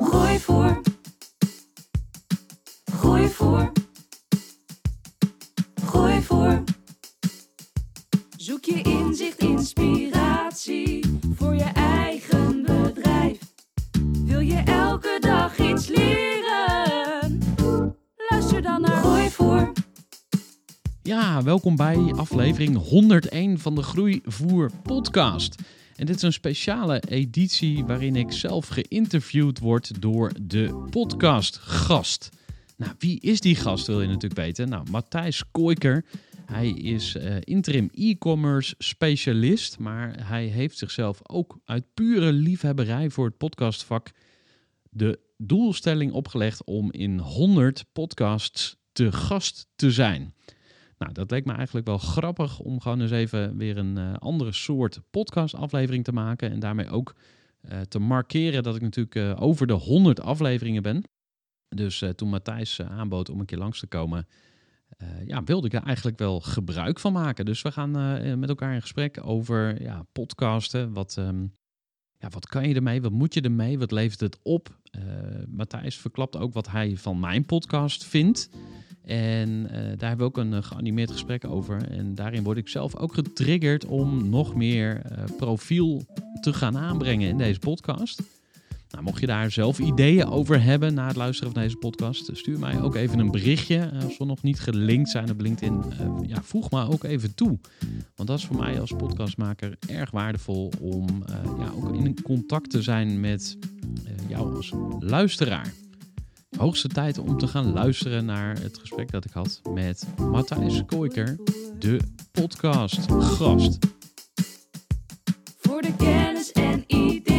Groeivoer. Groeivoer. Groeivoer. Zoek je inzicht, inspiratie voor je eigen bedrijf. Wil je elke dag iets leren? Luister dan naar Groeivoer. Ja, welkom bij aflevering 101 van de Groeivoer podcast. En dit is een speciale editie waarin ik zelf geïnterviewd word door de podcastgast. Nou, wie is die gast wil je natuurlijk weten. Nou, Matthijs Koiker. Hij is eh, interim e-commerce specialist, maar hij heeft zichzelf ook uit pure liefhebberij voor het podcastvak de doelstelling opgelegd om in 100 podcasts te gast te zijn. Nou, dat leek me eigenlijk wel grappig om gewoon eens even weer een eh, andere soort podcastaflevering te maken. En daarmee ook eh, te markeren dat ik natuurlijk eh, over de 100 afleveringen ben. Dus toen Matthijs aanbood om een keer langs te komen, ja, wilde ik er eigenlijk wel gebruik van maken. Dus we gaan met elkaar in gesprek over ja, podcasten. Wat, ehm, ja, wat kan je ermee? Wat moet je ermee? Wat levert het op? Matthijs verklapt ook wat hij van mijn podcast vindt. En eh, daar hebben we ook een uh, geanimeerd gesprek over. En daarin word ik zelf ook getriggerd om nog meer profiel te gaan aanbrengen in deze podcast. Nou, mocht je daar zelf ideeën over hebben na het luisteren van deze podcast, stuur mij ook even een berichtje. Als we nog niet gelinkt zijn op LinkedIn, ja, voeg me ook even toe. Want dat is voor mij als podcastmaker erg waardevol om ja, ook in contact te zijn met jou als luisteraar. Hoogste tijd om te gaan luisteren naar het gesprek dat ik had met Matthijs Koiker, de podcast gast. Voor de kennis en ideeën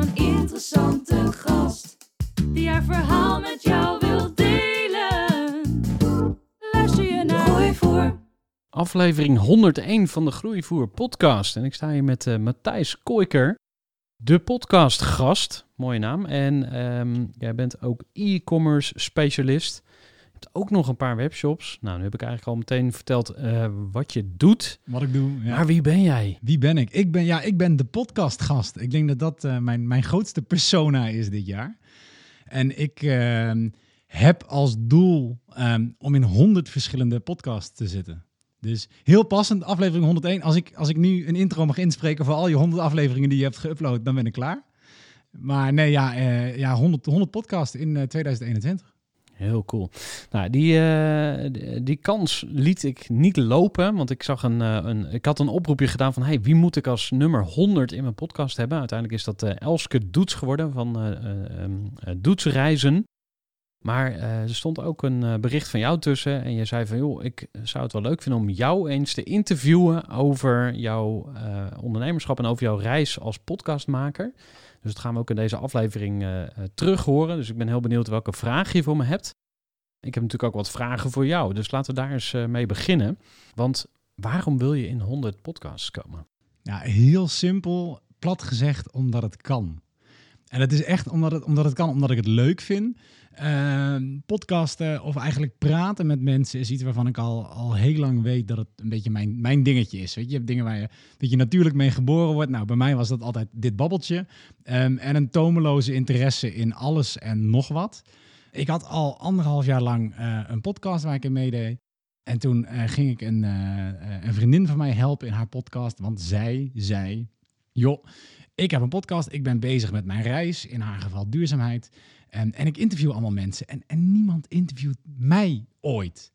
een interessante gast. Die haar verhaal met jou wil delen. Luister je naar Groeivoer. Aflevering 101 van de Groeivoer podcast. En ik sta hier met uh, Matthijs Koiker, de podcast gast. Mooie naam. En ehm, jij bent ook e-commerce specialist. Ook nog een paar webshops. Nou, nu heb ik eigenlijk al meteen verteld eh, wat je doet. Wat ik doe. Ja. Maar wie ben jij? Wie ben ik? Ik ben, ja, ik ben de podcastgast. Ik denk dat dat uh, mijn, mijn grootste persona is dit jaar. En ik uh, heb als doel um, om in honderd verschillende podcasts te zitten. Dus heel passend, aflevering 101. Als ik, als ik nu een intro mag inspreken voor al je 100 afleveringen die je hebt geüpload, dan ben ik klaar. Maar nee, ja, uh, ja 100, 100 podcast in uh, 2021. Heel cool. Nou, die, uh, die kans liet ik niet lopen, want ik zag een, een ik had een oproepje gedaan van, hey, wie moet ik als nummer 100 in mijn podcast hebben? Uiteindelijk is dat Elske Doets geworden van um, Doetsreizen. Maar er stond ook een bericht van jou tussen en je zei van joh, ik zou het wel leuk vinden om jou eens te interviewen over jouw ondernemerschap en over jouw reis als podcastmaker. Dus dat gaan we ook in deze aflevering terug horen. Dus ik ben heel benieuwd welke vraag je voor me hebt. Ik heb natuurlijk ook wat vragen voor jou, dus laten we daar eens mee beginnen. Want waarom wil je in 100 podcasts komen? Ja, heel simpel, plat gezegd, omdat het kan. En dat is echt omdat het, omdat het kan, omdat ik het leuk vind. Uh, podcasten of eigenlijk praten met mensen is iets waarvan ik al, al heel lang weet dat het een beetje mijn, mijn dingetje is. Weet je, je hebt dingen waar je, dat je natuurlijk mee geboren wordt. Nou, bij mij was dat altijd dit babbeltje. Um, en een tomeloze interesse in alles en nog wat. Ik had al anderhalf jaar lang uh, een podcast waar ik in meedeed. En toen uh, ging ik een, uh, een vriendin van mij helpen in haar podcast. Want zij zei, joh, ik heb een podcast, ik ben bezig met mijn reis, in haar geval duurzaamheid. En, en ik interview allemaal mensen en, en niemand interviewt mij ooit.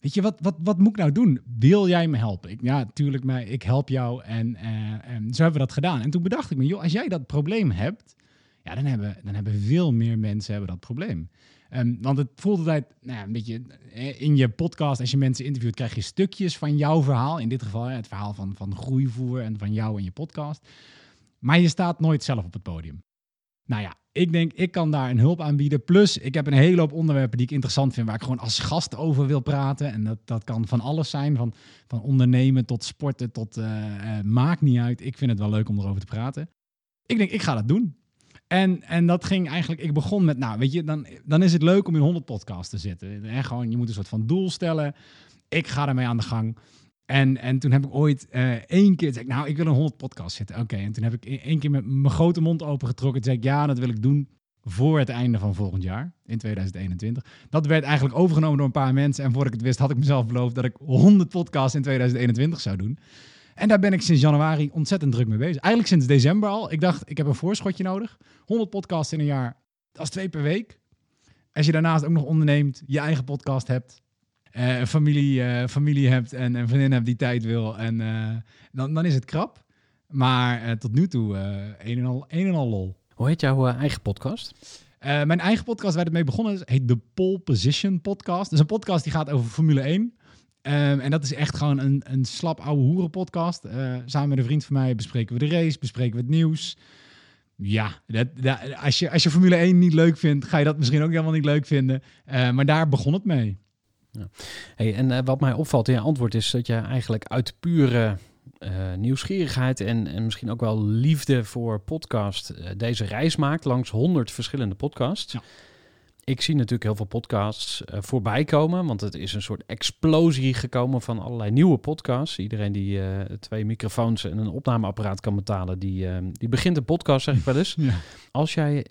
Weet je, wat, wat, wat moet ik nou doen? Wil jij me helpen? Ja, tuurlijk, ik help jou. En, eh, en zo hebben we dat gedaan. En toen bedacht ik me, joh, als jij dat probleem hebt, ja, dan hebben, dan hebben veel meer mensen hebben dat probleem. Ehm, want het voelt altijd, nou ja, een beetje eh, in je podcast, als je mensen interviewt, krijg je stukjes van jouw verhaal. In dit geval het verhaal van, van groeivoer en van jou en je podcast. Maar je staat nooit zelf op het podium. Nou ja, ik denk, ik kan daar een hulp aanbieden. Plus, ik heb een hele hoop onderwerpen die ik interessant vind, waar ik gewoon als gast over wil praten. En dat, dat kan van alles zijn, van, van ondernemen tot sporten, tot uh, maakt niet uit. Ik vind het wel leuk om erover te praten. Ik denk, ik ga dat doen. En, en dat ging eigenlijk, ik begon met, nou weet je, dan, dan is het leuk om in 100 podcasts te zitten. En gewoon, je moet een soort van doel stellen. Ik ga ermee aan de gang. En, en toen heb ik ooit uh, één keer gezegd, nou, ik wil een 100 podcast zitten. Oké, en toen heb ik e-, één keer met mijn grote mond opengetrokken. Toen zei ik, ja, dat wil ik doen voor het einde van volgend jaar, in 2021. Dat werd eigenlijk overgenomen door een paar mensen. En voordat ik het wist, had ik mezelf beloofd dat ik 100 podcasts in 2021 zou doen. En daar ben ik sinds januari ontzettend druk mee bezig. Eigenlijk sinds december al. Ik dacht, ik heb een voorschotje nodig. 100 podcasts in een jaar, dat is twee per week. Als je daarnaast ook nog onderneemt, je eigen podcast hebt, uh, familie, uh, familie hebt en een vriendin hebt die tijd wil, en, uh, dan, dan is het krap. Maar tot nu toe een, en al, een en al lol. Hoe heet jouw eigen podcast? mijn eigen podcast waar het mee begonnen is, heet de Pole Position Podcast. Dat is een podcast die gaat over Formule 1. Um, en dat is echt gewoon een, een slap ouwe hoeren podcast. samen met een vriend van mij bespreken we de race, bespreken we het nieuws. Ja, dat, dat, als, je, als je Formule 1 niet leuk vindt, ga je dat misschien ook helemaal niet leuk vinden. maar daar begon het mee. Ja. Hey, en uh, wat mij opvalt in je antwoord is dat je eigenlijk uit pure uh, nieuwsgierigheid en, en misschien ook wel liefde voor podcast uh, deze reis maakt langs honderd verschillende podcasts. Ja. Ik zie natuurlijk heel veel podcasts voorbij komen, want het is een soort explosie gekomen van allerlei nieuwe podcasts. Iedereen die twee microfoons en een opnameapparaat kan betalen, die, die begint een podcast, zeg ik wel eens. Ja. Als jij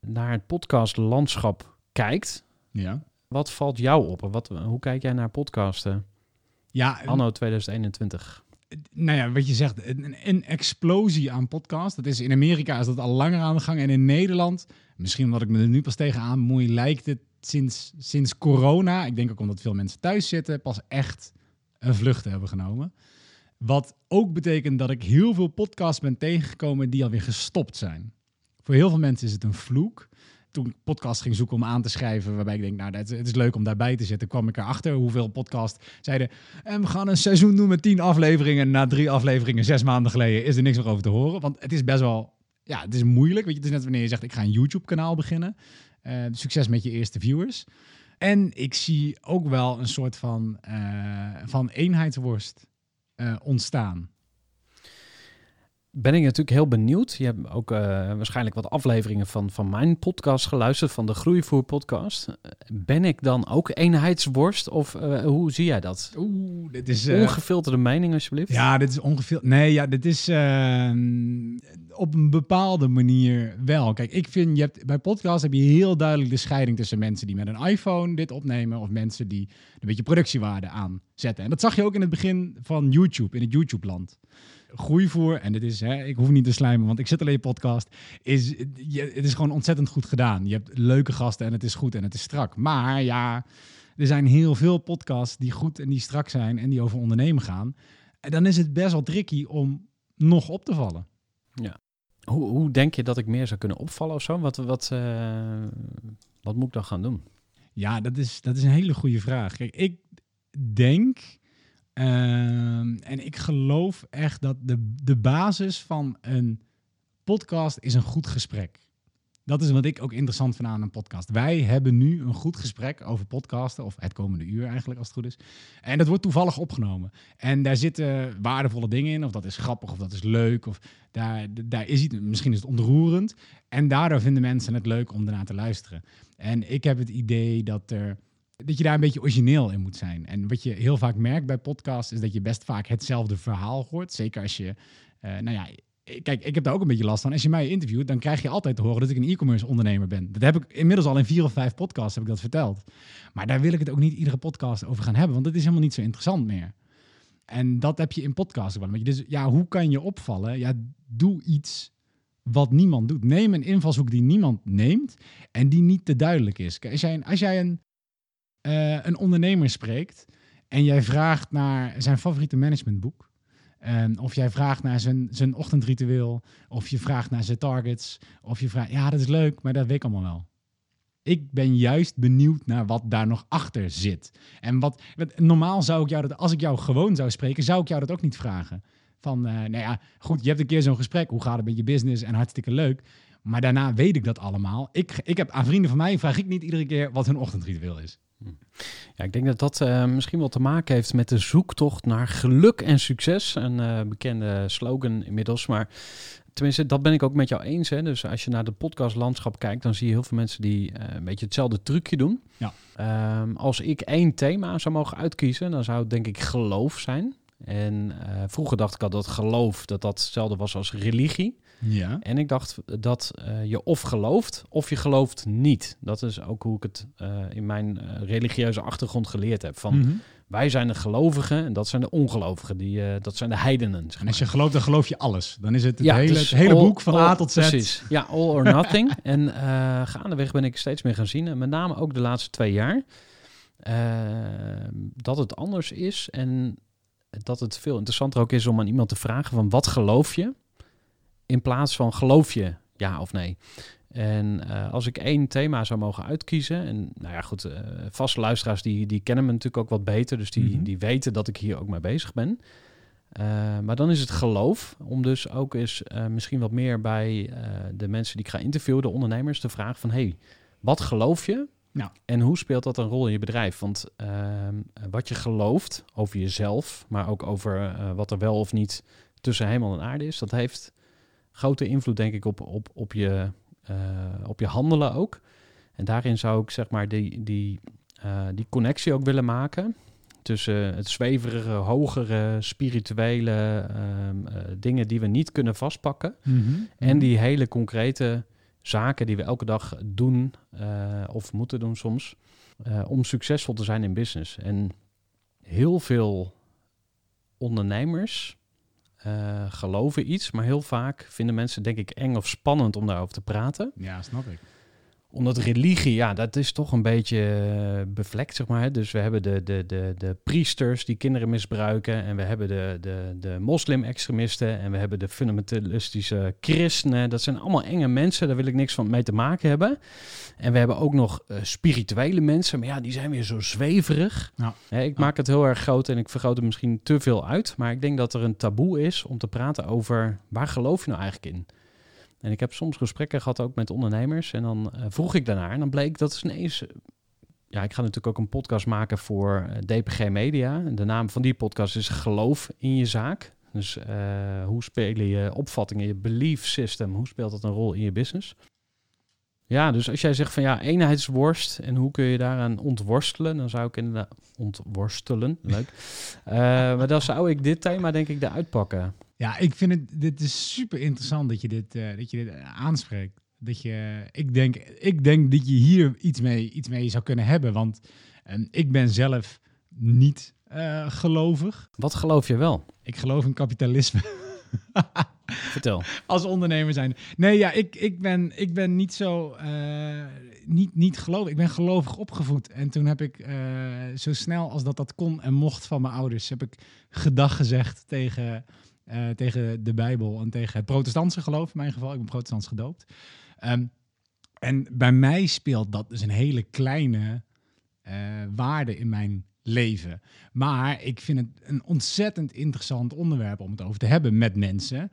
naar het podcastlandschap kijkt, ja. Wat valt jou op? Wat, hoe kijk jij naar podcasten? Ja, anno 2021. Nou ja, wat je zegt, een, een, explosie aan podcasts. Dat is in Amerika is dat al langer aan de gang. En in Nederland, misschien omdat ik me er nu pas tegenaan moei, lijkt het sinds, sinds corona, ik denk ook omdat veel mensen thuis zitten, pas echt een vlucht hebben genomen. Wat ook betekent dat ik heel veel podcasts ben tegengekomen die alweer gestopt zijn. Voor heel veel mensen is het een vloek toen podcast ging zoeken om aan te schrijven, waarbij ik denk, nou, het is leuk om daarbij te zitten, kwam ik erachter hoeveel podcast zeiden, en we gaan een seizoen doen met tien afleveringen. Na drie afleveringen, zes maanden geleden, is er niks meer over te horen. Want het is best wel, ja, het is moeilijk. Weet je, het is net wanneer je zegt, ik ga een YouTube-kanaal beginnen. Uh, succes met je eerste viewers. En ik zie ook wel een soort van, uh, van eenheidsworst ontstaan ben ik natuurlijk heel benieuwd. Je hebt ook uh, waarschijnlijk wat afleveringen van, van mijn podcast geluisterd, van de Groeivoer podcast. Ben ik dan ook eenheidsworst of uh, hoe zie jij dat? Oeh, dit is... Uh, Ongefilterde mening alsjeblieft. Ja, dit is ongefilterd. Nee, ja, dit is op een bepaalde manier wel. Kijk, ik vind, je hebt, bij podcasts heb je heel duidelijk de scheiding tussen mensen die met een iPhone dit opnemen of mensen die een beetje productiewaarde aanzetten. En dat zag je ook in het begin van YouTube, in het YouTube-land groeivoer, en dit is, hè, ik hoef niet te slijmen, want ik zit alleen in podcast, is, je, het is gewoon ontzettend goed gedaan. Je hebt leuke gasten en het is goed en het is strak. Maar ja, er zijn heel veel podcasts die goed en die strak zijn en die over ondernemen gaan. En dan is het best wel tricky om nog op te vallen. Ja. Hoe, hoe denk je dat ik meer zou kunnen opvallen of zo? Wat, wat, uh, wat moet ik dan gaan doen? Ja, dat is, dat is een hele goede vraag. Kijk, ik denk en ik geloof echt dat de, de basis van een podcast is een goed gesprek. Dat is wat ik ook interessant vind aan een podcast. Wij hebben nu een goed gesprek over podcasten, of het komende uur eigenlijk als het goed is. En dat wordt toevallig opgenomen. En daar zitten waardevolle dingen in, of dat is grappig, of dat is leuk, of daar, daar is iets, misschien is het ontroerend. En daardoor vinden mensen het leuk om ernaar te luisteren. En ik heb het idee dat er dat je daar een beetje origineel in moet zijn. En wat je heel vaak merkt bij podcasts is dat je best vaak hetzelfde verhaal hoort. Zeker als je, uh, nou ja, kijk, ik heb daar ook een beetje last van. Als je mij interviewt, dan krijg je altijd te horen dat ik een e-commerce ondernemer ben. Dat heb ik inmiddels al in vier of vijf podcasts heb ik dat verteld. Maar daar wil ik het ook niet iedere podcast over gaan hebben, want dat is helemaal niet zo interessant meer. en dat heb je in podcasts ook wel. Dus ja, hoe kan je opvallen? Ja, doe iets wat niemand doet. Neem een invalshoek die niemand neemt en die niet te duidelijk is. Als jij, als jij een, eh, een ondernemer spreekt en jij vraagt naar zijn favoriete managementboek, en of jij vraagt naar zijn, zijn ochtendritueel, of je vraagt naar zijn targets, of je vraagt, ja, dat is leuk, maar dat weet ik allemaal wel. Ik ben juist benieuwd naar wat daar nog achter zit. En wat, wat- normaal zou ik jou dat, als ik jou gewoon zou spreken, zou ik jou dat ook niet vragen. Van, eh nou ja, goed, je hebt een keer zo'n gesprek, hoe gaat het met je business en hartstikke leuk. Maar daarna weet ik dat allemaal. Ik, ik heb aan vrienden van mij, vraag ik niet iedere keer wat hun ochtendritueel is. Ja, ik denk dat dat eh, misschien wel te maken heeft met de zoektocht naar geluk en succes. Een eh, bekende slogan inmiddels. Maar tenminste, dat ben ik ook met jou eens. Hè? Dus als je naar de podcastlandschap kijkt, dan zie je heel veel mensen die eh, een beetje hetzelfde trucje doen. Ja. Ehm, als ik één thema zou mogen uitkiezen, dan zou het denk ik geloof zijn. En vroeger dacht ik al dat geloof dat dat hetzelfde was als religie. Ja. En ik dacht dat eh, je of gelooft of je gelooft niet. Dat is ook hoe ik het eh, in mijn eh, religieuze achtergrond geleerd heb. Van Mhm. wij zijn de gelovigen en dat zijn de ongelovigen. Die, dat zijn de heidenen. Zeg En als maar. je gelooft, dan geloof je alles. Dan is het het Ja, hele, dus het hele all- boek van A tot Z. Precies. Ja, all or nothing. en gaandeweg ben ik steeds meer gaan zien. En met name ook de laatste twee jaar. dat het anders is. En dat het veel interessanter ook is om aan iemand te vragen van wat geloof je? In plaats van geloof je ja of nee? En eh, als ik één thema zou mogen uitkiezen, en nou ja, goed, eh, vaste luisteraars die, die kennen me natuurlijk ook wat beter, dus die, Mhm. die weten dat ik hier ook mee bezig ben. Eh, maar dan is het geloof, om dus ook eens misschien wat meer bij de mensen die ik ga interviewen, de ondernemers, te vragen van, hey, wat geloof je? Ja. En hoe speelt dat een rol in je bedrijf? Want ehm, wat je gelooft over jezelf, maar ook over wat er wel of niet tussen hemel en aarde is, dat heeft grote invloed, denk ik, op, op, op, je, eh, op je handelen ook. En daarin zou ik zeg maar die, die, eh, die connectie ook willen maken tussen het zweverige, hogere, spirituele ehm, eh, dingen die we niet kunnen vastpakken. Mhm. En die hele concrete zaken die we elke dag doen of moeten doen soms. om succesvol te zijn in business. En heel veel ondernemers eh, geloven iets, maar heel vaak vinden mensen denk ik eng of spannend om daarover te praten Ja, snap ik. Omdat religie, ja, dat is toch een beetje eh, bevlekt, zeg maar. Dus we hebben de, de, de, de priesters die kinderen misbruiken. En we hebben de, de, de moslim-extremisten. En we hebben de fundamentalistische christenen. Dat zijn allemaal enge mensen, daar wil ik niks van mee te maken hebben. En we hebben ook nog eh, spirituele mensen. Maar ja, die zijn weer zo zweverig. Ja. Ik Ja. maak het heel erg groot en ik vergroot het misschien te veel uit. Maar ik denk dat er een taboe is om te praten over waar geloof je nou eigenlijk in? En ik heb soms gesprekken gehad ook met ondernemers. En dan eh, vroeg ik daarnaar. En dan bleek dat is ineens. eh, Ja, ik ga natuurlijk ook een podcast maken voor eh, DPG Media. De naam van die podcast is Geloof in je zaak. Dus hoe spelen je opvattingen, je belief system, hoe speelt dat een rol in je business? Ja, dus als jij zegt van ja, eenheidsworst en hoe kun je daaraan ontworstelen, dan zou ik inderdaad ontworstelen, leuk. Maar dan zou ik dit thema denk ik eruit pakken. Ja, ik vind het, dit is super interessant dat je dit, eh, dat je dit aanspreekt. Dat je, ik, denk, ik denk dat je hier iets mee, iets mee zou kunnen hebben. Want eh, ik ben zelf niet eh, gelovig. Wat geloof je wel? Ik geloof in kapitalisme Vertel. als ondernemer zijn. Nee, ja, ik, ik, ben, ik ben niet zo, eh, niet, niet gelovig. Ik ben gelovig opgevoed. En toen heb ik eh, zo snel als dat dat kon en mocht van mijn ouders, heb ik gedag gezegd tegen, eh, tegen de Bijbel en tegen het protestantse geloof in mijn geval. Ik ben protestants gedoopt. Ehm, en bij mij speelt dat dus een hele kleine eh, waarde in mijn leven. Maar ik vind het een ontzettend interessant onderwerp om het over te hebben met mensen.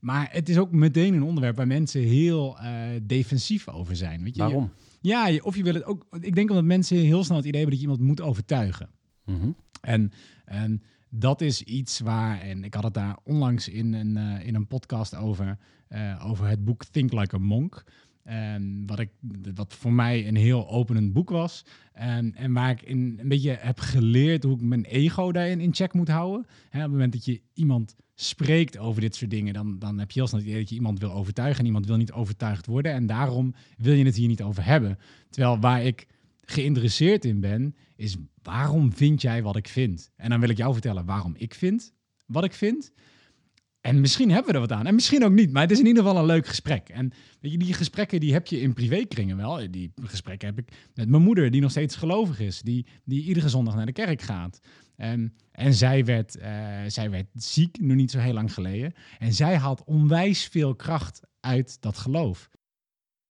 Maar het is ook meteen een onderwerp waar mensen heel eh, defensief over zijn. Weet je? Waarom? Ja, je- of je wil het ook. Ik denk omdat mensen heel snel het idee hebben dat je iemand moet overtuigen. Mhm. En, en dat is iets waar, en ik had het daar onlangs in een, eh, in een podcast over, eh, over het boek Think Like a Monk. En wat, ik, wat voor mij een heel openend boek was. En, en waar ik in, een beetje heb geleerd hoe ik mijn ego daarin in check moet houden. Op het moment dat je iemand spreekt over dit soort dingen, dan, dan heb je heel snel het idee dat je iemand wil overtuigen. En iemand wil niet overtuigd worden. En daarom wil je het hier niet over hebben. Terwijl waar ik geïnteresseerd in ben, is waarom vind jij wat ik vind? En dan wil ik jou vertellen waarom ik vind wat ik vind. En misschien hebben we er wat aan. En misschien ook niet. Maar het is in ieder geval een leuk gesprek. En weet je, die gesprekken die heb je in privékringen wel. Die gesprekken heb ik met mijn moeder, die nog steeds gelovig is. Die, die iedere zondag naar de kerk gaat. En, en zij, werd, eh, zij werd ziek, nog niet zo heel lang geleden. En zij had onwijs veel kracht uit dat geloof.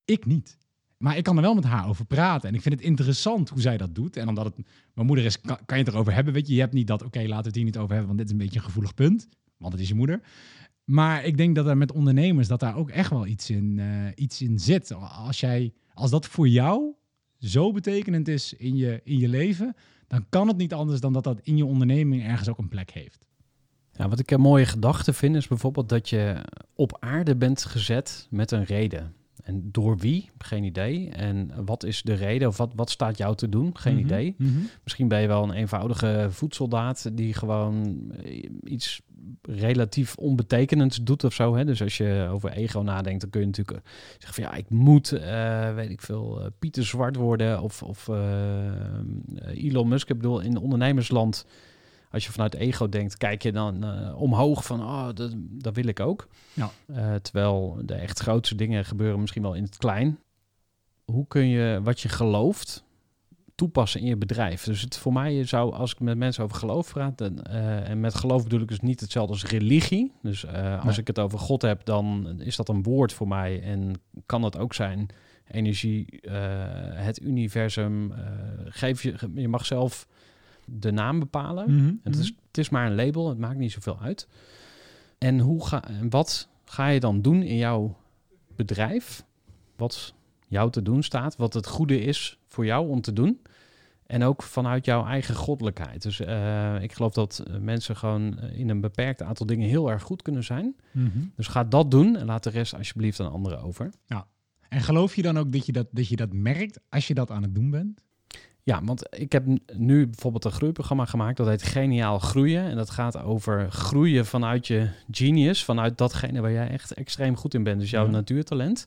Ik niet. Maar ik kan er wel met haar over praten. En ik vind het interessant hoe zij dat doet. En omdat het mijn moeder is, kan, je het erover hebben. Weet je, je hebt niet dat, oké, laten we het hier niet over hebben, want dit is een beetje een gevoelig punt. Want het is je moeder. Maar ik denk dat er met ondernemers, dat daar ook echt wel iets in, eh, iets in zit. Als, jij, als dat voor jou zo betekenend is in je, in je leven, dan kan het niet anders dan dat dat in je onderneming ergens ook een plek heeft. Ja, wat ik een mooie gedachte vind, is bijvoorbeeld dat je op aarde bent gezet met een reden. En door wie? Geen idee. En wat is de reden? Of wat, wat staat jou te doen? Geen Mhm, idee. mhm. Misschien ben je wel een eenvoudige voedsoldaat die gewoon eh, iets relatief onbetekenends doet of zo. Hè? Dus als je over ego nadenkt, dan kun je natuurlijk eh, zeggen van ja, ik moet, eh, weet ik veel, Pieter Zwart worden of, of Elon Musk. Ik bedoel, in ondernemersland, als je vanuit ego denkt, kijk je dan eh, omhoog van, oh, dat, dat wil ik ook. Ja. Eh, terwijl de echt grootste dingen gebeuren misschien wel in het klein. Hoe kun je wat je gelooft toepassen in je bedrijf? Dus het voor mij zou, als ik met mensen over geloof praat, dan, eh, en met geloof bedoel ik dus niet hetzelfde als religie. Dus als Nee. ik het over God heb, dan is dat een woord voor mij en kan dat ook zijn energie, het universum. geef je, je mag zelf de naam bepalen. Mhm, En het, is, het is maar een label, het maakt niet zoveel uit. En, hoe ga, en wat ga je dan doen in jouw bedrijf? Wat jou te doen staat, wat het goede is voor jou om te doen. En ook vanuit jouw eigen goddelijkheid. Dus eh, ik geloof dat eh, mensen gewoon eh, in een beperkt aantal dingen heel erg goed kunnen zijn. mhm. Dus ga dat doen en laat de rest alsjeblieft aan anderen over. En geloof je dan ook dat je dat, dat je dat merkt als je dat aan het doen bent? Ja, want ik heb nu bijvoorbeeld een groeiprogramma gemaakt. Dat heet Geniaal Groeien. En dat gaat over groeien vanuit je genius. Vanuit datgene waar jij echt extreem goed in bent. Dus jouw Ja. natuurtalent.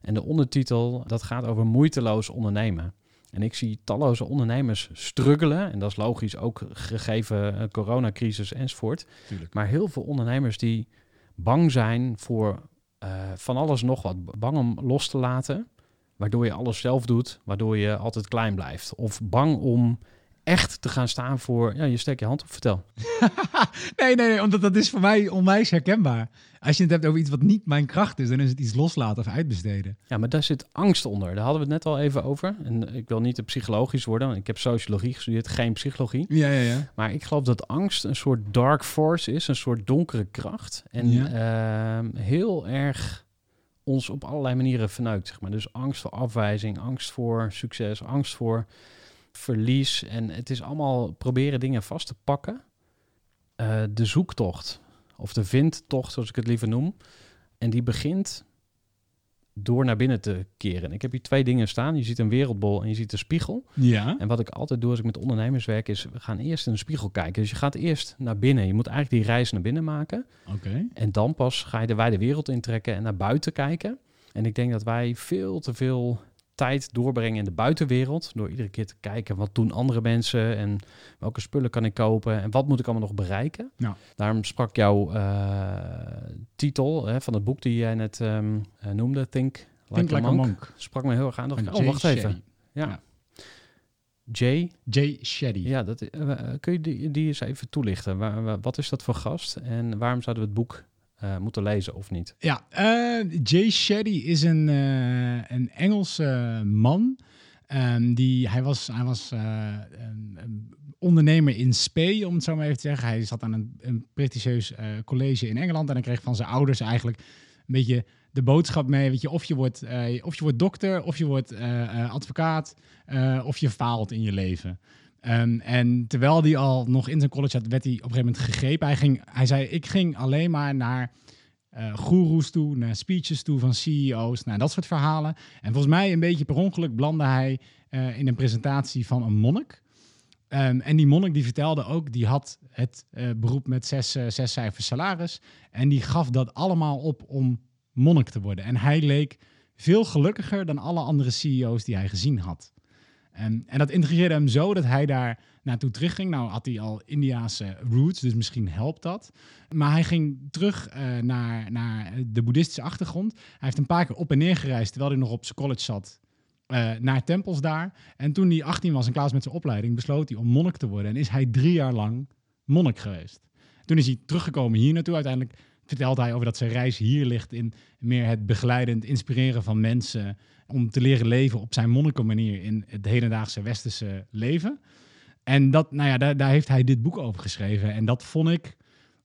En de ondertitel, dat gaat over moeiteloos ondernemen. En ik zie talloze ondernemers struggelen. En dat is logisch, ook gegeven eh, coronacrisis enzovoort. Tuurlijk. Maar heel veel ondernemers die bang zijn voor eh, van alles nog wat. Bang om los te laten, waardoor je alles zelf doet, waardoor je altijd klein blijft. Of bang om echt te gaan staan voor, ja, je steekt je hand op, vertel. nee, nee, nee, omdat dat is voor mij onwijs herkenbaar. Als je het hebt over iets wat niet mijn kracht is, dan is het iets loslaten of uitbesteden. Ja, maar daar zit angst onder. Daar hadden we het net al even over. En ik wil niet te psychologisch worden, want ik heb sociologie gestudeerd, geen psychologie. Ja, ja, ja. Maar ik geloof dat angst een soort dark force is, een soort donkere kracht. En Ja. ehm, heel erg ons op allerlei manieren verneukt. Zeg maar. Dus angst voor afwijzing, angst voor succes, angst voor verlies. En het is allemaal proberen dingen vast te pakken. Eh, de zoektocht, of de vindtocht, zoals ik het liever noem. En die begint door naar binnen te keren. Ik heb hier twee dingen staan. Je ziet een wereldbol en je ziet een spiegel. Ja. En wat ik altijd doe als ik met ondernemers werk, is we gaan eerst in de spiegel kijken. Dus je gaat eerst naar binnen. Je moet eigenlijk die reis naar binnen maken. Oké. En dan pas ga je de wijde wereld intrekken en naar buiten kijken. En ik denk dat wij veel te veel tijd doorbrengen in de buitenwereld. Door iedere keer te kijken wat doen andere mensen en welke spullen kan ik kopen en wat moet ik allemaal nog bereiken. Ja. Daarom sprak jouw eh, titel hè, van het boek die jij net ehm, eh, noemde, Think Like, Think a, like a Monk. monk. Sprak me heel erg aan. Dacht oh, Jay wacht even. Ja. Ja. Jay Jay Shetty. ja, dat, eh, kun je die, die eens even toelichten? Waar- wat is dat voor gast en waarom zouden we het boek eh, moeten lezen of niet? Ja, eh, Jay Shetty is een, eh, een Engelse man. Ehm, die, hij was, hij was een, ondernemer in spe, om het zo maar even te zeggen. Hij zat aan een, een prestigieus college in Engeland en hij kreeg van zijn ouders eigenlijk een beetje de boodschap mee. Weet je, of je wordt, of je wordt dokter, of je wordt advocaat, of je faalt in je leven. Ehm, en terwijl hij al nog in zijn college had, werd hij op een gegeven moment gegrepen. Hij, ging, hij zei, ik ging alleen maar naar eh goeroes toe, naar speeches toe van CEO's, naar dat soort verhalen. En volgens mij een beetje per ongeluk blandde hij eh, in een presentatie van een monnik. Ehm, en die monnik die vertelde ook, die had het eh, beroep met zes, zes cijfers salaris. En die gaf dat allemaal op om monnik te worden. En hij leek veel gelukkiger dan alle andere CEO's die hij gezien had. En, en dat intrigeerde hem zo dat hij daar naartoe terugging. Nou had hij al Indiaanse roots, dus misschien helpt dat. Maar hij ging terug eh, naar, naar de boeddhistische achtergrond. Hij heeft een paar keer op en neer gereisd terwijl hij nog op zijn college zat. eh, naar tempels daar. En toen hij 18 was en klaar met zijn opleiding, besloot hij om monnik te worden. En is hij drie jaar lang monnik geweest. Toen is hij teruggekomen hier naartoe. Uiteindelijk vertelt hij over dat zijn reis hier ligt in meer het begeleidend inspireren van mensen om te leren leven op zijn monnikenmanier in het hedendaagse westerse leven. En dat, nou ja, daar, daar heeft hij dit boek over geschreven. En dat vond ik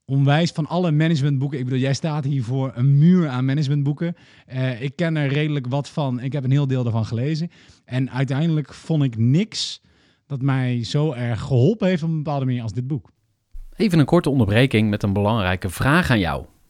onwijs van alle managementboeken. Ik bedoel, jij staat hier voor een muur aan managementboeken. Eh, ik ken er redelijk wat van. Ik heb een heel deel daarvan gelezen. En uiteindelijk vond ik niks dat mij zo erg geholpen heeft op een bepaalde manier als dit boek. Even een korte onderbreking met een belangrijke vraag aan jou.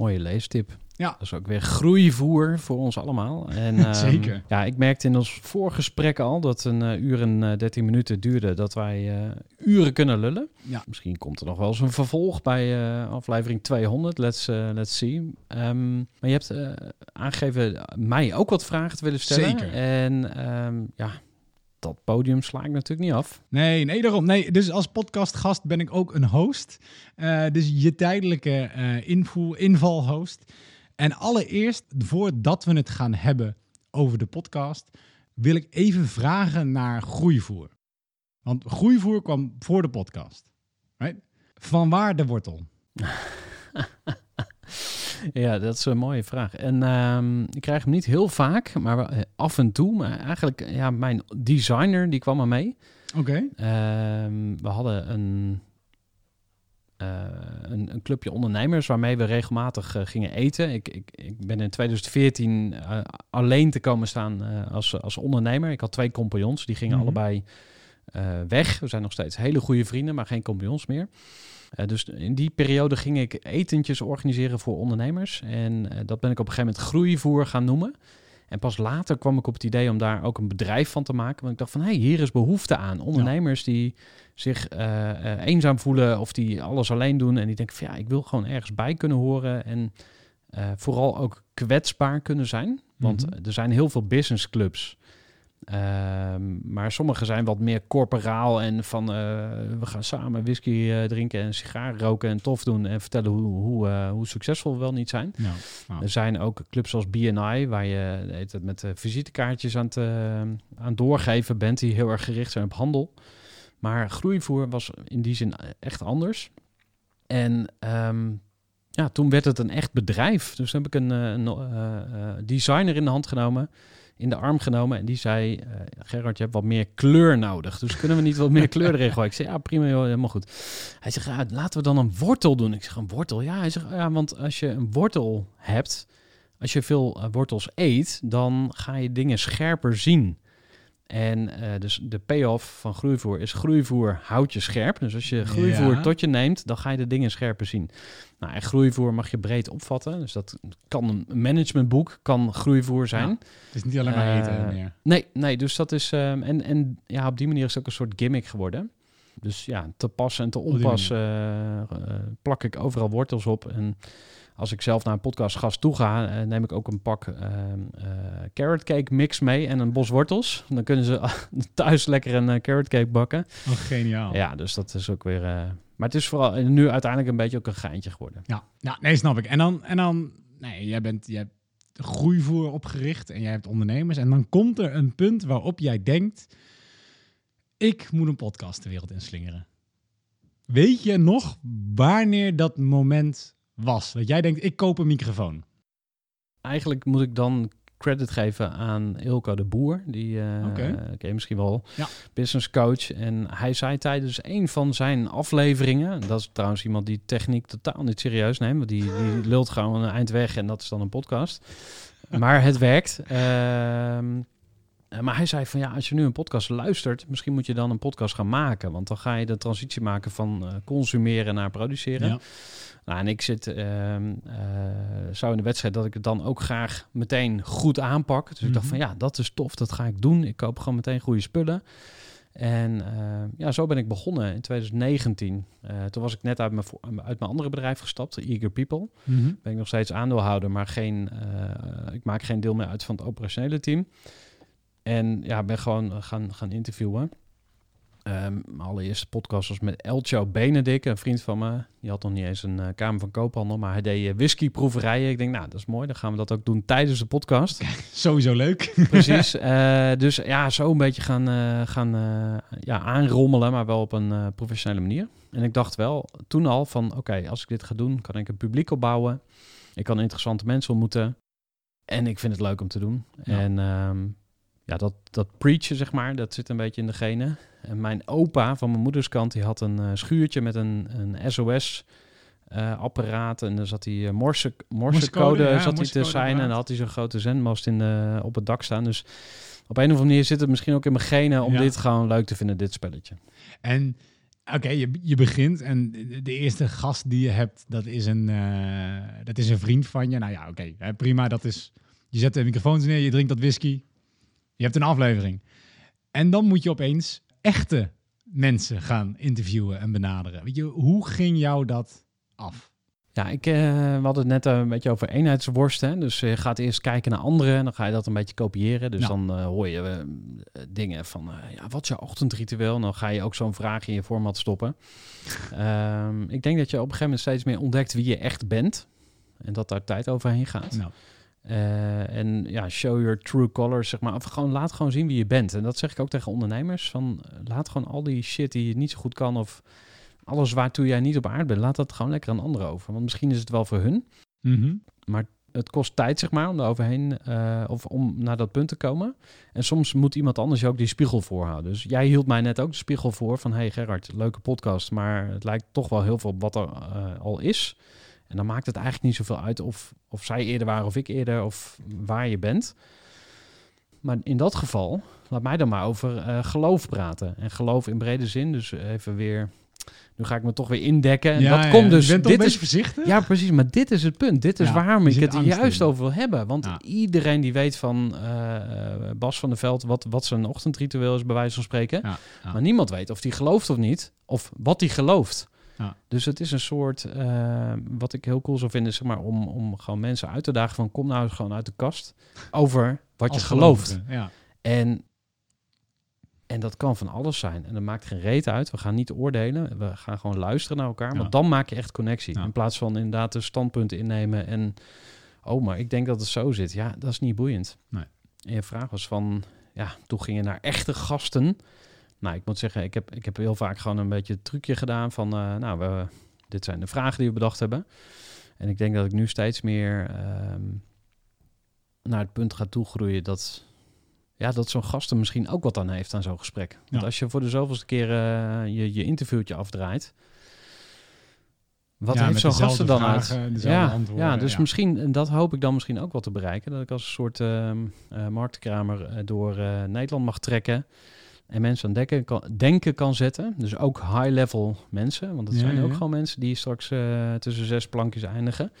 Mooie leestip. Ja. Dat is ook weer groeivoer voor ons allemaal. En, ehm, Zeker. Ja, ik merkte in ons voorgesprek al dat een eh, uur en eh, 13 minuten duurde dat wij eh, uren kunnen lullen. Ja. Misschien komt er nog wel eens een vervolg bij eh, aflevering 200. Let's, eh, let's see. Ehm, maar je hebt eh, aangegeven mij ook wat vragen te willen stellen. Zeker. En ehm, ja, dat podium sla ik natuurlijk niet af. Nee, nee, daarom. Nee, dus als podcastgast ben ik ook een host. Eh, dus je tijdelijke eh invoer, invalhost. En allereerst, voordat we het gaan hebben over de podcast, wil ik even vragen naar groeivoer. Want groeivoer kwam voor de podcast. Right? Van waar de wortel? Ja, dat is een mooie vraag. En ehm, ik krijg hem niet heel vaak, maar eh, af en toe. Maar eigenlijk, ja, mijn designer, die kwam er mee. Oké. Ehm, we hadden een, eh, een, een clubje ondernemers waarmee we regelmatig eh, gingen eten. Ik, ik, ik ben in 2014 eh, alleen te komen staan als, als ondernemer. Ik had twee compagnons, die gingen Mhm. allebei weg. We zijn nog steeds hele goede vrienden, maar geen compagnons meer. Eh, dus in die periode ging ik etentjes organiseren voor ondernemers. En eh, dat ben ik op een gegeven moment groeivoer gaan noemen. En pas later kwam ik op het idee om daar ook een bedrijf van te maken. Want ik dacht van, hé, hey, hier is behoefte aan. Ondernemers die zich eh, eenzaam voelen of die alles alleen doen. En die denken van, ja, ik wil gewoon ergens bij kunnen horen. En vooral ook kwetsbaar kunnen zijn. Want Mhm. er zijn heel veel businessclubs. Ehm, maar sommige zijn wat meer corporaal en van eh, we gaan samen whisky eh, drinken en sigaar roken en tof doen en vertellen hoe, hoe, eh, hoe succesvol we wel niet zijn. Nou, nou. Er zijn ook clubs als BNI, waar je tijd met visitekaartjes aan het, aan het doorgeven bent, die heel erg gericht zijn op handel. Maar groeivoer was in die zin echt anders. En ehm, ja, toen werd het een echt bedrijf. Dus toen heb ik een, een designer in de hand genomen, in de arm genomen. En die zei, eh, Gerard, je hebt wat meer kleur nodig. Dus kunnen we niet wat meer kleur erin gooien? Ik zei, ja, prima, joh, helemaal goed. Hij zegt, ja, laten we dan een wortel doen. Ik zeg, een wortel? Ja, hij zegt, ja, want als je een wortel hebt, als je veel eh, wortels eet, dan ga je dingen scherper zien. En eh, dus de payoff van groeivoer is groeivoer houdt je scherp. Dus als je groeivoer Ja. tot je neemt, dan ga je de dingen scherper zien. Nou, en groeivoer mag je breed opvatten. Dus dat kan een managementboek, kan groeivoer zijn. Ja. Het is niet alleen maar eten Eh, meer. Nee, nee, dus dat is... ehm, en, en ja, op die manier is het ook een soort gimmick geworden. Dus ja, te pas en te die onpas eh, eh, plak ik overal wortels op. En als ik zelf naar een podcastgast toe ga, eh, neem ik ook een pak ehm, eh, carrot cake mix mee en een bos wortels. Dan kunnen ze thuis lekker een eh, carrot cake bakken. Oh, geniaal. Ja, dus dat is ook weer... maar het is vooral nu uiteindelijk een beetje ook een geintje geworden. Ja, ja nee, snap ik. En dan, en dan nee, jij bent, jij hebt groeivoer opgericht en jij hebt ondernemers. En dan komt er een punt waarop jij denkt, ik moet een podcast de wereld inslingeren. weet je nog wanneer dat moment was? Dat jij denkt, ik koop een microfoon. Eigenlijk moet ik dan credit geven aan Ilko de Boer. Die ken je misschien wel. Ja. Business coach. En hij zei tijdens een van zijn afleveringen... Dat is trouwens iemand die techniek totaal niet serieus neemt. Want die, die lult gewoon een eind weg en dat is dan een podcast. Maar het werkt. Ehm, eh, maar hij zei van ja, als je nu een podcast luistert... misschien moet je dan een podcast gaan maken. Want dan ga je de transitie maken van eh, consumeren naar produceren. Ja. Nou, en ik zit ehm, eh, zo in de wedstrijd dat ik het dan ook graag meteen goed aanpak. Dus ik dacht Mhm. van ja, dat is tof, dat ga ik doen. Ik koop gewoon meteen goede spullen. En eh, ja, zo ben ik begonnen in 2019. Eh, toen was ik net uit mijn, uit mijn andere bedrijf gestapt, Eager People. Mhm. Ben ik nog steeds aandeelhouder, maar geen, eh, ik maak geen deel meer uit van het operationele team. En ja, ben gewoon gaan, gaan interviewen. Ehm, mijn allereerste podcast was met Elcho Benedict, een vriend van me. Die had nog niet eens een eh, Kamer van Koophandel, maar hij deed eh, whiskyproeverijen. Ik denk, nou, dat is mooi. Dan gaan we dat ook doen tijdens de podcast. Sowieso leuk. Precies. Eh, dus ja, zo een beetje gaan, eh, gaan eh, ja, aanrommelen, maar wel op een eh, professionele manier. En ik dacht wel toen al van, oké, als ik dit ga doen, kan ik een publiek opbouwen. Ik kan interessante mensen ontmoeten. En ik vind het leuk om te doen. Ja. En ehm, ja, dat, dat preachen, zeg maar, dat zit een beetje in de genen. En mijn opa van mijn moeders kant, die had een eh, schuurtje met een, een SOS... eh, apparaat en dan zat hij uh, morse, morsecode ja, zat hij te zijn en dan had hij zo'n grote zendmast in de, op het dak staan. Dus op een of andere manier zit het misschien ook in mijn genen om Ja. dit gewoon leuk te vinden, dit spelletje. En oké, je, je begint en de- eerste gast die je hebt, dat is een, dat is een vriend van je. Nou ja, oké, prima. Dat is, je zet de microfoons neer, je drinkt dat whisky. Je hebt een aflevering. En dan moet je opeens echte mensen gaan interviewen en benaderen. Weet je, hoe ging jou dat af? Ja, ik, eh, we hadden het net eh, een beetje over eenheidsworst. Hè? Dus je gaat eerst kijken naar anderen en dan ga je dat een beetje kopiëren. Dus Ja. dan eh, hoor je eh, dingen van, eh, ja, wat is jouw ochtendritueel? En dan ga je ook zo'n vraag in je format stoppen. Ehm, ik denk dat je op een gegeven moment steeds meer ontdekt wie je echt bent. En dat daar tijd overheen gaat. Nou, Eh, en ja, show your true colors, zeg maar. Of gewoon, laat gewoon zien wie je bent. En dat zeg ik ook tegen ondernemers. Van, eh, laat gewoon al die shit die je niet zo goed kan... of alles waartoe jij niet op aarde bent... laat dat gewoon lekker aan anderen over. Want misschien is het wel voor hun. mhm. Het kost tijd, zeg maar, om daar overheen... eh, of om naar dat punt te komen. En soms moet iemand anders je ook die spiegel voorhouden. Dus jij hield mij net ook de spiegel voor van... hey Gerard, leuke podcast, maar het lijkt toch wel heel veel op wat er al is... En dan maakt het eigenlijk niet zoveel uit of, of zij eerder waren of ik eerder of waar je bent. Maar in dat geval, laat mij dan maar over eh, geloof praten. En geloof in brede zin, dus even weer... Nu ga ik me toch weer indekken. En Ja, dat ja, komt dus... Je bent toch dit is, voorzichtig? ja, precies. Maar dit is het punt. Dit is Ja, waarom ik het juist in. over wil hebben. Want iedereen die weet van eh, Bas van der Veld... Wat, wat zijn ochtendritueel is, bij wijze van spreken. Maar niemand weet of die gelooft of niet. Of wat hij gelooft. Ja. Dus het is een soort... eh, wat ik heel cool zou vinden, zeg maar... Om, om gewoon mensen uit te dagen van... Kom nou eens gewoon uit de kast. Over wat je gelooft. Ja. En, en dat kan van alles zijn. En dat maakt geen reet uit. We gaan niet oordelen. We gaan gewoon luisteren naar elkaar. Ja. Want dan maak je echt connectie. In plaats van inderdaad de standpunten innemen. En, oh, maar ik denk dat het zo zit. Ja, dat is niet boeiend. Nee. En je vraag was van, ja, toen ging je naar echte gasten. Nou, ik moet zeggen, ik heb, ik heb heel vaak gewoon een beetje het trucje gedaan van, eh, nou, we, dit zijn de vragen die we bedacht hebben. En ik denk dat ik nu steeds meer ehm, naar het punt ga toegroeien dat, ja, dat zo'n gast er misschien ook wat aan heeft aan zo'n gesprek. Want Ja. als je voor de zoveelste keer eh, je, je interviewtje afdraait, wat Ja, heeft zo'n gast er dan uit? Ja, ja, dus ja. misschien, en dat hoop ik dan misschien ook wel te bereiken. Dat ik als een soort eh, marktkramer door Nederland mag trekken. En mensen aan denken kan, denken kan zetten. Dus ook high-level mensen. Want dat Ja, zijn ja, ook gewoon mensen die straks eh, tussen zes plankjes eindigen.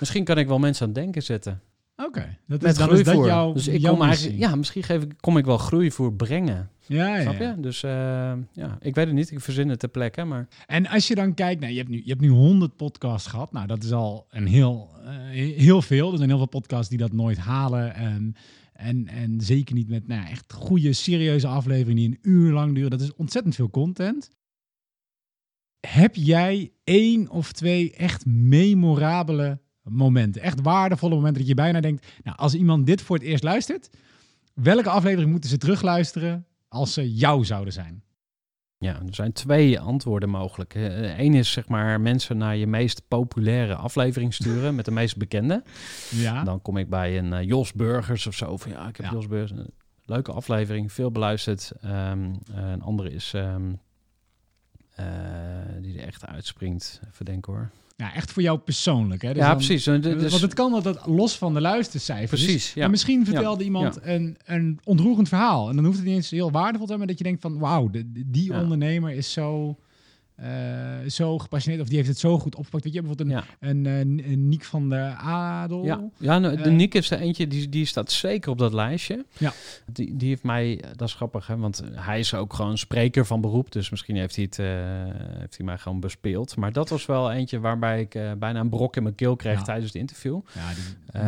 Misschien kan ik wel mensen aan denken zetten. Oké, dat Met is, dan is dat groeivoer. jouw, dus ik jouw kom eigenlijk, ja, misschien geef ik, kom ik wel groeivoer brengen. Ja, ja, Snap ja. je? Dus eh, ja, ik weet het niet. Ik verzin het ter plekke. Maar En als je dan kijkt, nou, je, hebt nu, je hebt nu 100 podcasts gehad. Nou, dat is al een heel, eh, heel veel. Er zijn heel veel podcasts die dat nooit halen. En, en, en zeker niet met nou, echt goede, serieuze afleveringen die een uur lang duren. Dat is ontzettend veel content. Heb jij één of twee echt memorabele momenten? Echt waardevolle momenten dat je bijna denkt... Nou, als iemand dit voor het eerst luistert... Welke aflevering moeten ze terugluisteren als ze jou zouden zijn? Ja, er zijn twee antwoorden mogelijk. Eén is zeg maar mensen naar je meest populaire aflevering sturen met de meest bekende. Ja. Dan kom ik bij een eh, Jos Burgers of zo. Van ja, ik heb Ja. Jos Burgers. Een leuke aflevering, veel beluisterd. Ehm, eh, een andere is ehm, eh, die er echt uitspringt. Even denken hoor. Ja, echt voor jou persoonlijk. Hè? Dus ja, dan- precies. Dus, Want het kan dat het los van de luistercijfers is. precies. Ja. Maar misschien vertelde iemand Een, een ontroerend verhaal. En dan hoeft het niet eens heel waardevol te zijn, maar dat je denkt van wauw, die ondernemer is zo, eh, zo gepassioneerd of die heeft het zo goed opgepakt. Weet je, bijvoorbeeld een, Ja. Niek van de Adel. Ja, ja nou, de Eh, Nick is er eentje, die, die staat zeker op dat lijstje. Ja. Die, die heeft mij, dat is grappig, hè, want hij is ook gewoon spreker van beroep. Dus misschien heeft hij, het, eh, heeft hij mij gewoon bespeeld. Maar dat was wel eentje waarbij ik bijna een brok in mijn keel kreeg Ja. tijdens het interview. Ja,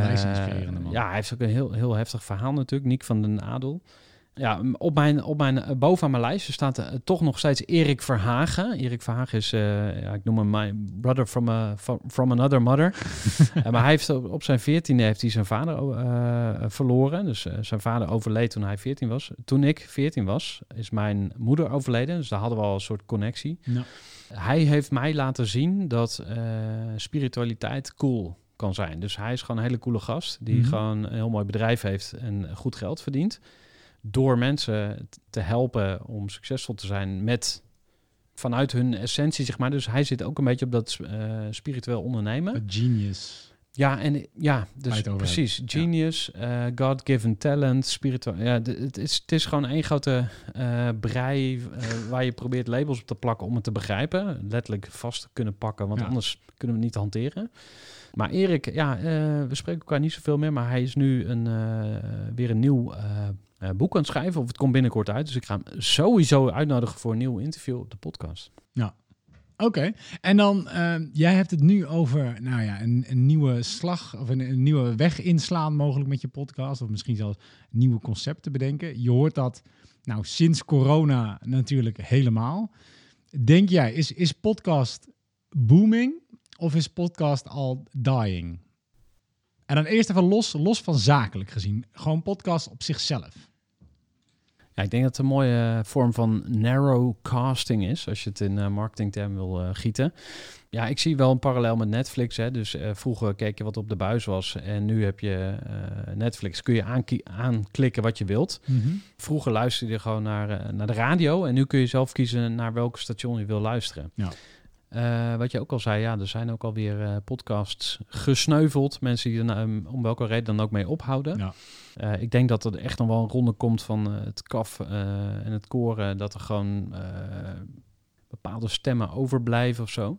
die inspirerende man. Ja, hij heeft ook een heel, heel heftig verhaal natuurlijk. Nick van den Adel. Ja, op mijn, op mijn, eh, bovenaan mijn lijstje staat eh, toch nog steeds Erik Verhagen. Erik Verhagen is, eh, ja, ik noem hem my brother from, a, from, another mother. Maar hij heeft op, op zijn veertiende heeft hij zijn vader verloren. Dus zijn vader overleed toen hij 14 was. Toen ik 14 was, is mijn moeder overleden. Dus daar hadden we al een soort connectie. Ja. Hij heeft mij laten zien dat spiritualiteit cool kan zijn. Dus hij is gewoon een hele coole gast die Mhm. gewoon een heel mooi bedrijf heeft en goed geld verdient. Door mensen te helpen om succesvol te zijn met vanuit hun essentie, zeg maar. Dus hij zit ook een beetje op dat eh, spiritueel ondernemen. A genius. Ja, en ja, dus precies. Genius, eh, God-given talent, spiritueel. Ja, het is, het is gewoon één grote eh, brei waar je probeert labels op te plakken om het te begrijpen. Letterlijk vast te kunnen pakken, want Ja. anders kunnen we het niet hanteren. Maar Erik, ja, we spreken elkaar niet zoveel meer, maar hij is nu een, weer een nieuw eh, boek aan het schrijven. Of het komt binnenkort uit. Dus ik ga hem sowieso uitnodigen voor een nieuw interview op de podcast. Oké, en dan, eh, jij hebt het nu over, nou ja, een, een nieuwe slag of een, een nieuwe weg inslaan mogelijk met je podcast. Of misschien zelfs nieuwe concepten bedenken. Je hoort dat, nou, sinds corona natuurlijk helemaal. Denk jij, is, is podcast booming of is podcast al dying? En dan eerst even los, los van zakelijk gezien. Gewoon podcast op zichzelf. Ja, ik denk dat het een mooie vorm van narrowcasting is, als je het in eh marketingterm wil eh, gieten. Ja, ik zie wel een parallel met Netflix. Hè. Dus eh, vroeger keek je wat op de buis was en nu heb je eh, Netflix. Kun je aanklikken wat je wilt. Vroeger luisterde je gewoon naar, eh, naar de radio en nu kun je zelf kiezen naar welke station je wil luisteren. Ja. Eh, wat je ook al zei, ja, er zijn ook alweer eh podcasts gesneuveld. Mensen die er nou, om welke reden dan ook mee ophouden. Ja. Eh, ik denk dat er echt nog wel een ronde komt van het kaf en het koren. Dat er gewoon bepaalde stemmen overblijven of zo.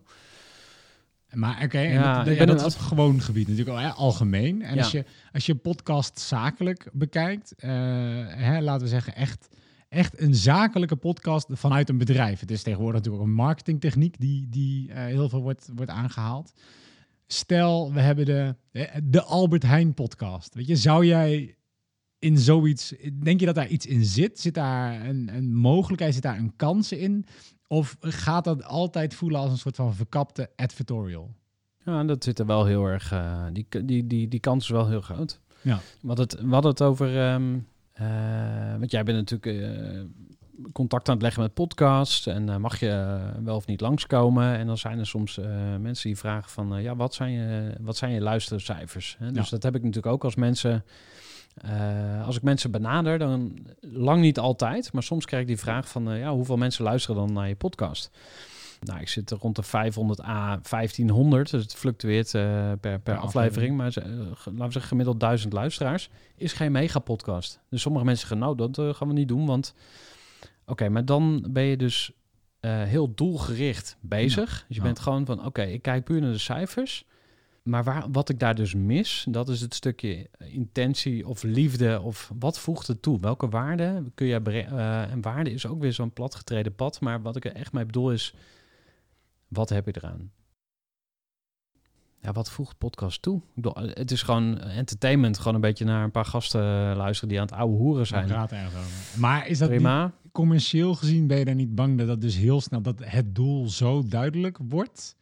Maar oké, Ja, dat, ja, is op gewoon gebied natuurlijk al, hè, algemeen. En Ja. als, je, als je podcast zakelijk bekijkt, hè, laten we zeggen echt, echt een zakelijke podcast vanuit een bedrijf. Het is tegenwoordig natuurlijk ook een marketingtechniek die, die eh, heel veel wordt, wordt aangehaald. Stel, we hebben de, de Albert Heijn podcast. Weet je, zou jij in zoiets, denk je dat daar iets in zit? Zit daar een, een mogelijkheid, zit daar een kans in? Of gaat dat altijd voelen als een soort van verkapte advertorial? Ja, dat zit er wel heel erg. eh, die, die, die, die kans is wel heel groot. Ja. Wat het, hadden het over. ehm, eh, want jij bent natuurlijk eh, contact aan het leggen met podcasts. En eh, mag je eh, wel of niet langskomen? En dan zijn er soms eh, mensen die vragen van... eh, ja, wat zijn je, wat zijn je luistercijfers? Hè? Dus Ja. dat heb ik natuurlijk ook als mensen... eh, als ik mensen benader, dan lang niet altijd. Maar soms krijg ik die vraag van... eh, ja, hoeveel mensen luisteren dan naar je podcast? Nou, ik zit er rond de 500 a 1500. Dus het fluctueert eh, per, per, aflevering. aflevering. Maar ze- eh, laten we zeggen gemiddeld 1000 luisteraars. Is geen megapodcast. Dus sommige mensen zeggen, nou, dat eh, gaan we niet doen. Want oké, maar dan ben je dus heel doelgericht bezig. Dus je Ja. bent gewoon van, oké, ik kijk puur naar de cijfers. Maar waar, wat ik daar dus mis, dat is het stukje intentie of liefde of wat voegt het toe? Welke waarde kun je bre- eh, en waarde is ook weer zo'n platgetreden pad. Maar wat ik er echt mee bedoel is, wat heb je eraan? Ja, wat voegt podcast toe? Ik bedoel, eh, het is gewoon entertainment, gewoon een beetje naar een paar gasten luisteren die aan het oude hoeren zijn. Praat ergens over. Maar is dat niet, Prima. commercieel gezien, ben je daar niet bang dat dat dus heel snel, dat het doel zo duidelijk wordt?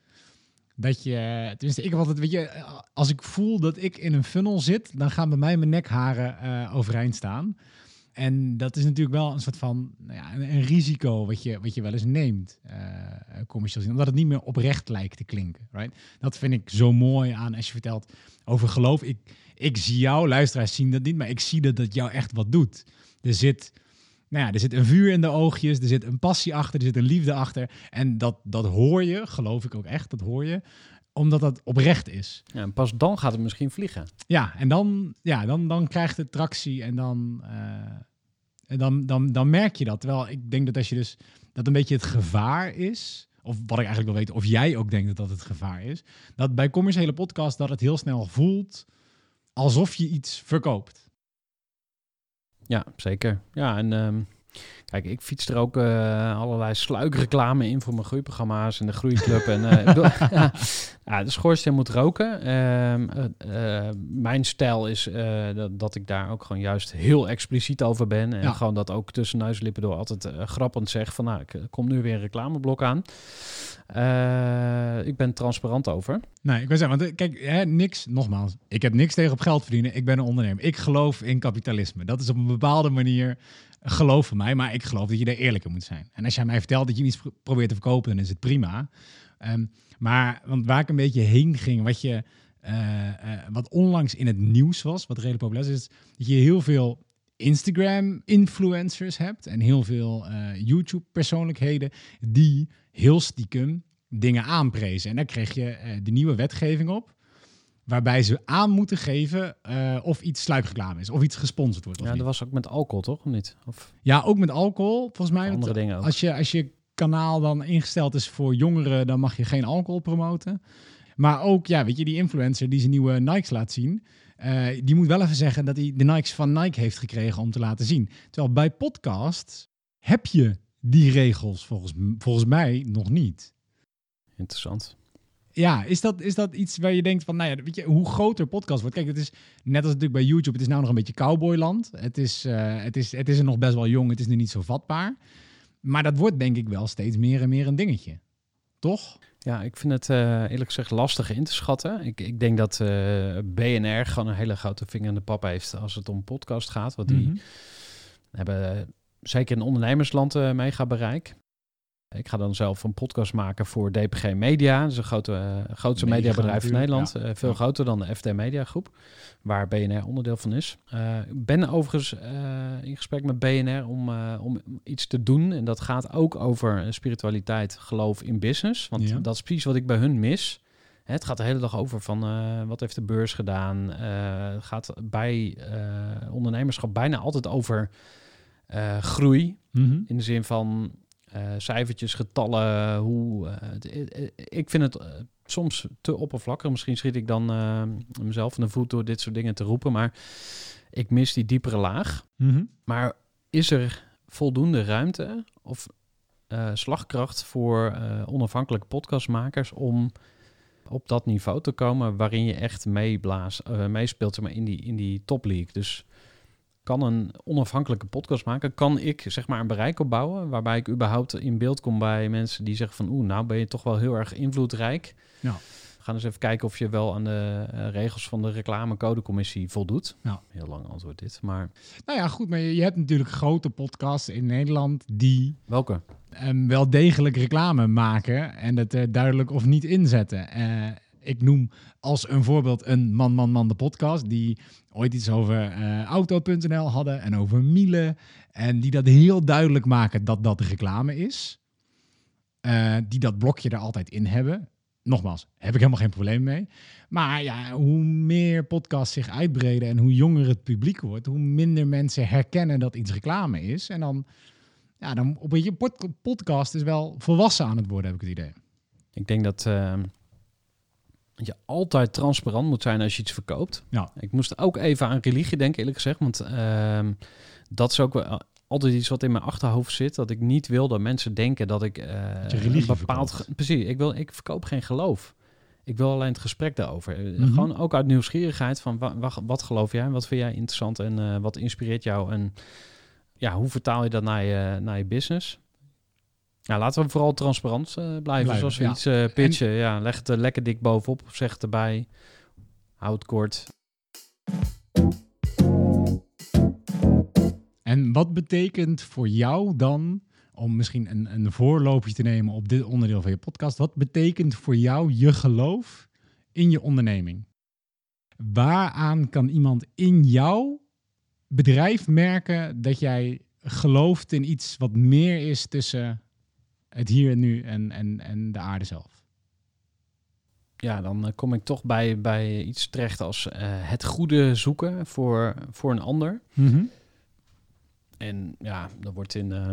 Dat je, tenminste, ik altijd, weet je, als ik voel dat ik in een funnel zit, dan gaan bij mij mijn nekharen eh, overeind staan. En dat is natuurlijk wel een soort van nou ja, een, een risico wat je, wat je wel eens neemt, eh, commercieel. Omdat het niet meer oprecht lijkt te klinken. Right? Dat vind ik zo mooi aan als je vertelt over geloof. Ik, ik zie jou, luisteraars zien dat niet, maar ik zie dat dat jou echt wat doet. Er zit, nou ja, er zit een vuur in de oogjes, er zit een passie achter, er zit een liefde achter. En dat, dat hoor je, geloof ik ook echt, dat hoor je, omdat dat oprecht is. Ja, en pas dan gaat het misschien vliegen. Ja, en dan, ja, dan, dan krijgt het tractie en dan, eh, en dan, dan, dan merk je dat. Terwijl ik denk dat als je dus dat een beetje het gevaar is, of wat ik eigenlijk wil weten, of jij ook denkt dat dat het gevaar is, dat bij commerciële podcasts dat het heel snel voelt alsof je iets verkoopt. Ja, zeker. Ja, en ehm, kijk, ik fiets er ook eh, allerlei sluikreclame in voor mijn groeiprogramma's en de groeiclub. en, eh, ja, ja, de schoorsteen moet roken. Ehm, eh, mijn stijl is dat, dat ik daar ook gewoon juist heel expliciet over ben. En Ja. gewoon dat ook tussen neus en lippen door altijd grappend zeg van... nou, ik komt nu weer een reclameblok aan. Ik ben transparant over. Nee, ik wil zeggen, want kijk, hè, niks, nogmaals, ik heb niks tegen op geld verdienen. Ik ben een ondernemer. Ik geloof in kapitalisme. Dat is op een bepaalde manier geloof van mij, maar ik geloof dat je daar eerlijk in moet zijn. En als jij mij vertelt dat je iets pro- probeert te verkopen, dan is het prima. Ehm, maar want waar ik een beetje heen ging, wat je eh, eh, wat onlangs in het nieuws was, wat redelijk populair is, is dat je heel veel Instagram-influencers hebt en heel veel eh, YouTube-persoonlijkheden die heel stiekem dingen aanprezen. En daar kreeg je de nieuwe wetgeving op, waarbij ze aan moeten geven eh, of iets sluikreclame is, of iets gesponsord wordt. Ja, dat was ook met alcohol, toch? Of niet? Of ja, ook met alcohol, volgens mij. andere dingen ook. Als je, als je kanaal dan ingesteld is voor jongeren, dan mag je geen alcohol promoten. Maar ook, ja, weet je, die influencer die zijn nieuwe Nikes laat zien, eh, die moet wel even zeggen dat hij de Nikes van Nike heeft gekregen om te laten zien. Terwijl bij podcasts heb je die regels volgens, volgens mij nog niet. Interessant. Ja, is dat, is dat iets waar je denkt van, nou ja, weet je, hoe groter podcast wordt. Kijk, het is net als natuurlijk bij YouTube, het is nou nog een beetje cowboyland. Het is, eh, het is, het is er nog best wel jong, het is nu niet zo vatbaar. Maar dat wordt denk ik wel steeds meer en meer een dingetje. Toch? Ja, ik vind het eh, eerlijk gezegd lastig in te schatten. Ik, ik denk dat eh, BNR gewoon een hele grote vinger in de pap heeft als het om podcast gaat. Want die Mhm. hebben zeker in ondernemersland eh, mega bereik. Ik ga dan zelf een podcast maken voor DPG Media. Dat is een grote, eh, grootste Mega mediabedrijf van Nederland. Eh, veel Ja. groter dan de FD Media Groep, waar BNR onderdeel van is. Eh, Ik ben overigens in gesprek met BNR om, om iets te doen. En dat gaat ook over spiritualiteit, geloof in business. Want Ja. dat is precies wat ik bij hun mis. Hè, Het gaat de hele dag over van wat heeft de beurs gedaan. Het gaat bij ondernemerschap bijna altijd over groei. Mhm. In de zin van cijfertjes, getallen. Hoe, eh, eh, eh, ik vind het eh, soms te oppervlakkig. Misschien schiet ik dan eh, mezelf in de voet door dit soort dingen te roepen. Maar ik mis die diepere laag. Mhm. Maar is er voldoende ruimte of eh, slagkracht voor eh, onafhankelijke podcastmakers om op dat niveau te komen waarin je echt meeblaast, eh, meespeelt maar, in die, in die top league. Dus kan een onafhankelijke podcast maken? Kan ik zeg maar een bereik opbouwen waarbij ik überhaupt in beeld kom bij mensen die zeggen van oeh, nou ben je toch wel heel erg invloedrijk. Ja. We gaan eens even kijken of je wel aan de eh, regels van de reclamecodecommissie voldoet. Ja. Heel lang antwoord dit, maar Nou ja, goed, maar je, hebt natuurlijk grote podcasts in Nederland die welke? ehm, wel degelijk reclame maken en het er duidelijk of niet inzetten. Eh, ik noem als een voorbeeld een Man Man Man de podcast die ooit iets over eh, auto.nl hadden en over Miele en die dat heel duidelijk maken dat dat reclame is. Eh, die dat blokje er altijd in hebben. Nogmaals, heb ik helemaal geen probleem mee. Maar ja, hoe meer podcasts zich uitbreden en hoe jonger het publiek wordt, hoe minder mensen herkennen dat iets reclame is. En dan, ja, dan op een pod- podcast is wel volwassen aan het worden, heb ik het idee. Ik denk dat eh, je altijd transparant moet zijn als je iets verkoopt. Ja. Ik moest ook even aan religie denken, eerlijk gezegd. Want ehm, dat is ook wel altijd iets wat in mijn achterhoofd zit. Dat ik niet wil dat mensen denken dat ik Dat je religie een bepaald... Precies, ik, wil, ik verkoop geen geloof. Ik wil alleen het gesprek daarover. Eh, Mhm. Gewoon ook uit nieuwsgierigheid van wa- wa- wat geloof jij? Wat vind jij interessant en eh, wat inspireert jou? En ja, hoe vertaal je dat naar je, naar je business? Ja, laten we vooral transparant eh, blijven. Blijven, Zoals we ja. iets eh, pitchen. Ja, leg het er lekker dik bovenop. Zeg het erbij. Houd kort. En wat betekent voor jou dan, om misschien een, een voorloopje te nemen op dit onderdeel van je podcast, wat betekent voor jou je geloof in je onderneming? Waaraan kan iemand in jouw bedrijf merken dat jij gelooft in iets wat meer is tussen het hier en nu en, en, en de aarde zelf? Ja, dan eh, kom ik toch bij, bij iets terecht als eh, het goede zoeken voor, voor een ander. En ja, dat wordt in, eh,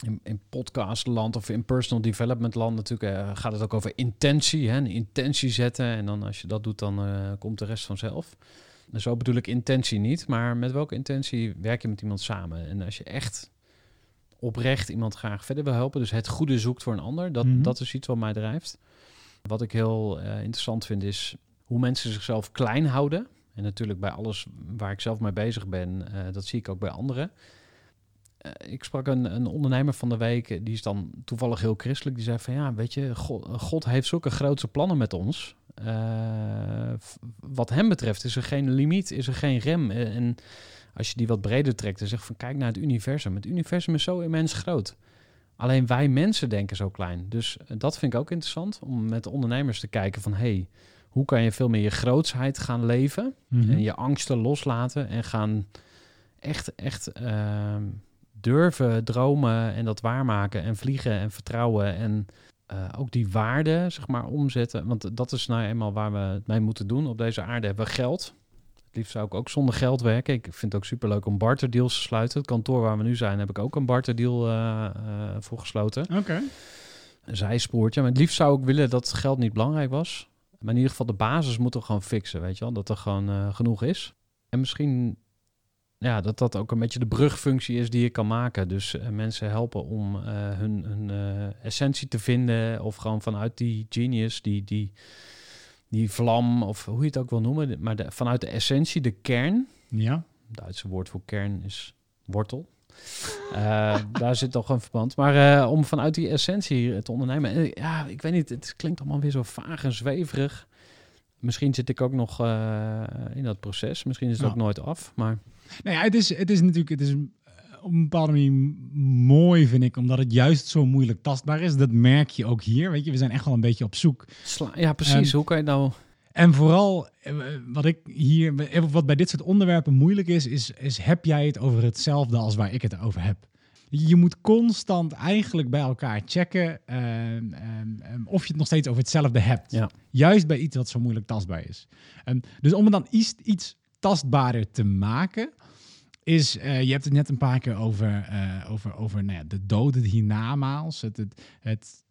in, in podcastland of in personal development land natuurlijk gaat het ook over intentie. Hè? Een intentie zetten. En dan als je dat doet, dan komt de rest vanzelf. En zo bedoel ik intentie niet. Maar met welke intentie werk je met iemand samen? En als je echt oprecht iemand graag verder wil helpen, dus het goede zoekt voor een ander, dat, Mhm. dat is iets wat mij drijft. Wat ik heel eh, interessant vind is hoe mensen zichzelf klein houden. En natuurlijk bij alles waar ik zelf mee bezig ben, eh, dat zie ik ook bij anderen. Eh, ik sprak een, een ondernemer van de week, die is dan toevallig heel christelijk. Die zei van ja, weet je, God, God heeft zulke grootse plannen met ons. Wat hem betreft is er geen limiet, is er geen rem. En als je die wat breder trekt en zegt van kijk naar het universum. Het universum is zo immens groot. Alleen wij mensen denken zo klein. Dus eh, dat vind ik ook interessant om met ondernemers te kijken van hey, hoe kan je veel meer je grootsheid gaan leven Mhm. en je angsten loslaten en gaan echt, echt ehm, durven dromen en dat waarmaken en vliegen en vertrouwen en eh, ook die waarde zeg maar omzetten. Want dat is nou eenmaal waar we het mee moeten doen. Op deze aarde hebben we geld. Het liefst zou ik ook zonder geld werken. Ik vind het ook superleuk om barterdeals te sluiten. Het kantoor waar we nu zijn heb ik ook een barterdeal eh, eh, voor gesloten Oké. een zijspoortje. Maar het liefst zou ik willen dat geld niet belangrijk was. Maar in ieder geval de basis moeten we gewoon fixen, weet je wel. Dat er gewoon eh, genoeg is. En misschien ja, dat dat ook een beetje de brugfunctie is die je kan maken. Dus mensen helpen om hun, hun essentie te vinden. Of gewoon vanuit die genius, die, die, die vlam, of hoe je het ook wil noemen. Maar de, vanuit de essentie, de kern. Ja. Het Duitse woord voor kern is wortel. Eh, daar zit toch een verband. Maar eh, om vanuit die essentie te ondernemen. eh, ja, ik weet niet. Het klinkt allemaal weer zo vaag en zweverig. Misschien zit ik ook nog in dat proces. Misschien is het ook nooit af. Maar Nou ja, het is, het is natuurlijk het is, op een bepaalde manier mooi, vind ik, omdat het juist zo moeilijk tastbaar is. Dat merk je ook hier. Weet je, we zijn echt wel een beetje op zoek. sla ja, precies. Hoe kan je nou... En vooral, eh, wat ik hier, eh, wat bij dit soort onderwerpen moeilijk is, is, is heb jij het over hetzelfde als waar ik het over heb? Je moet constant eigenlijk bij elkaar checken ehm, ehm, of je het nog steeds over hetzelfde hebt. Ja. Juist bij iets wat zo moeilijk tastbaar is. Dus om het dan iets, iets tastbaarder te maken, is, eh, je hebt het net een paar keer over, eh, over, over nou ja, de dood, het hiernamaals, het, het,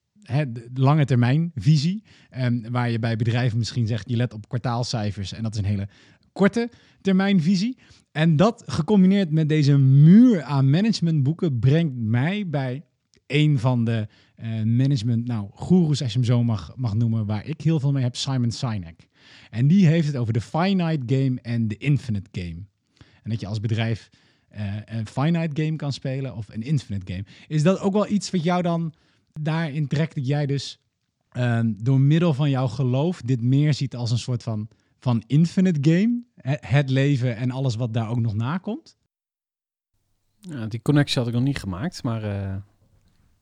lange termijn visie. Ehm, waar je bij bedrijven misschien zegt, je let op kwartaalcijfers en dat is een hele korte termijn visie. En dat gecombineerd met deze muur aan managementboeken brengt mij bij een van de eh, management, nou, goeroes als je hem zo mag, mag noemen, waar ik heel veel mee heb, Simon Sinek. En die heeft het over de finite game en de infinite game. En dat je als bedrijf eh, een finite game kan spelen of een infinite game. Is dat ook wel iets wat jou dan daarin trekt dat jij dus ehm, door middel van jouw geloof dit meer ziet als een soort van, van infinite game? Het leven en alles wat daar ook nog na komt? Ja, die connectie had ik nog niet gemaakt. Maar eh,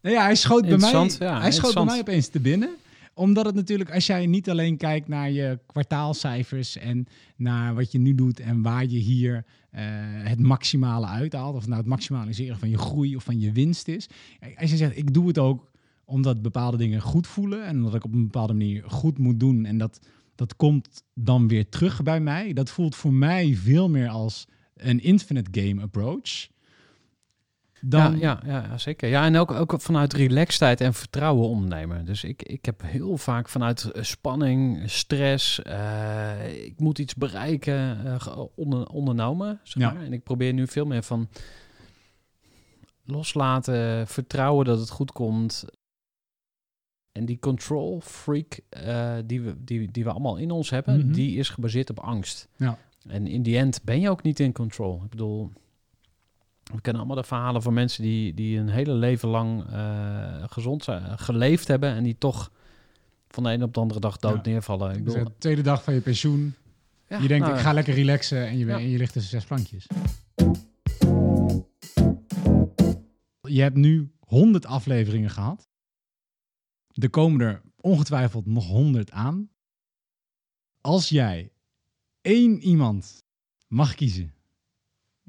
Nou ja, hij schoot bij mij, ja, hij schoot bij mij opeens te binnen. Omdat het natuurlijk, als jij niet alleen kijkt naar je kwartaalcijfers en naar wat je nu doet en waar je hier eh, het maximale uithaalt, of nou het maximaliseren van je groei of van je winst is. Als je zegt, ik doe het ook omdat bepaalde dingen goed voelen en omdat ik op een bepaalde manier goed moet doen en dat, dat komt dan weer terug bij mij. Dat voelt voor mij veel meer als een infinite game approach. Dan, ja, ja, ja, zeker. Ja, en ook, ook vanuit relaxedheid en vertrouwen ondernemen. Dus ik, ik heb heel vaak vanuit eh, spanning, stress, eh, ik moet iets bereiken, eh, onder, ondernomen. Zeg Ja. maar. En ik probeer nu veel meer van loslaten, vertrouwen dat het goed komt. En die control freak die, we, die, die we allemaal in ons hebben, Mhm. die is gebaseerd op angst. Ja. En in die end ben je ook niet in control. Ik bedoel, we kennen allemaal de verhalen van mensen die, die een hele leven lang eh, gezond zijn, geleefd hebben en die toch van de een op de andere dag dood Ja. neervallen. Ik Dus bedoel, de tweede dag van je pensioen. ja, je denkt, nou, ik ga lekker relaxen en je, Ja. en je ligt tussen zes plankjes. Je hebt nu 100 afleveringen gehad. Er komen er ongetwijfeld nog 100 aan. Als jij één iemand mag kiezen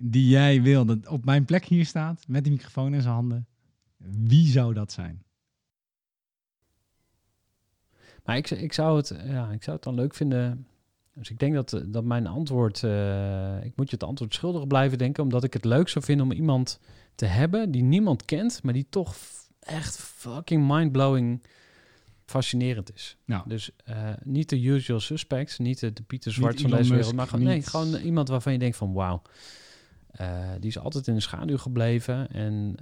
die jij wil dat op mijn plek hier staat, met die microfoon in zijn handen, wie zou dat zijn? Maar ik, ik, zou het, ja, ik zou het dan leuk vinden. Dus ik denk dat, dat mijn antwoord. eh, ik moet je het antwoord schuldig blijven denken. Omdat ik het leuk zou vinden om iemand te hebben die niemand kent. Maar die toch echt fucking mindblowing fascinerend is. Nou, Dus eh, niet de usual suspects. Niet de, de Pieter Zwart van deze wereld. Maar gewoon, nee, gewoon iemand waarvan je denkt van wauw. Eh, die is altijd in de schaduw gebleven. En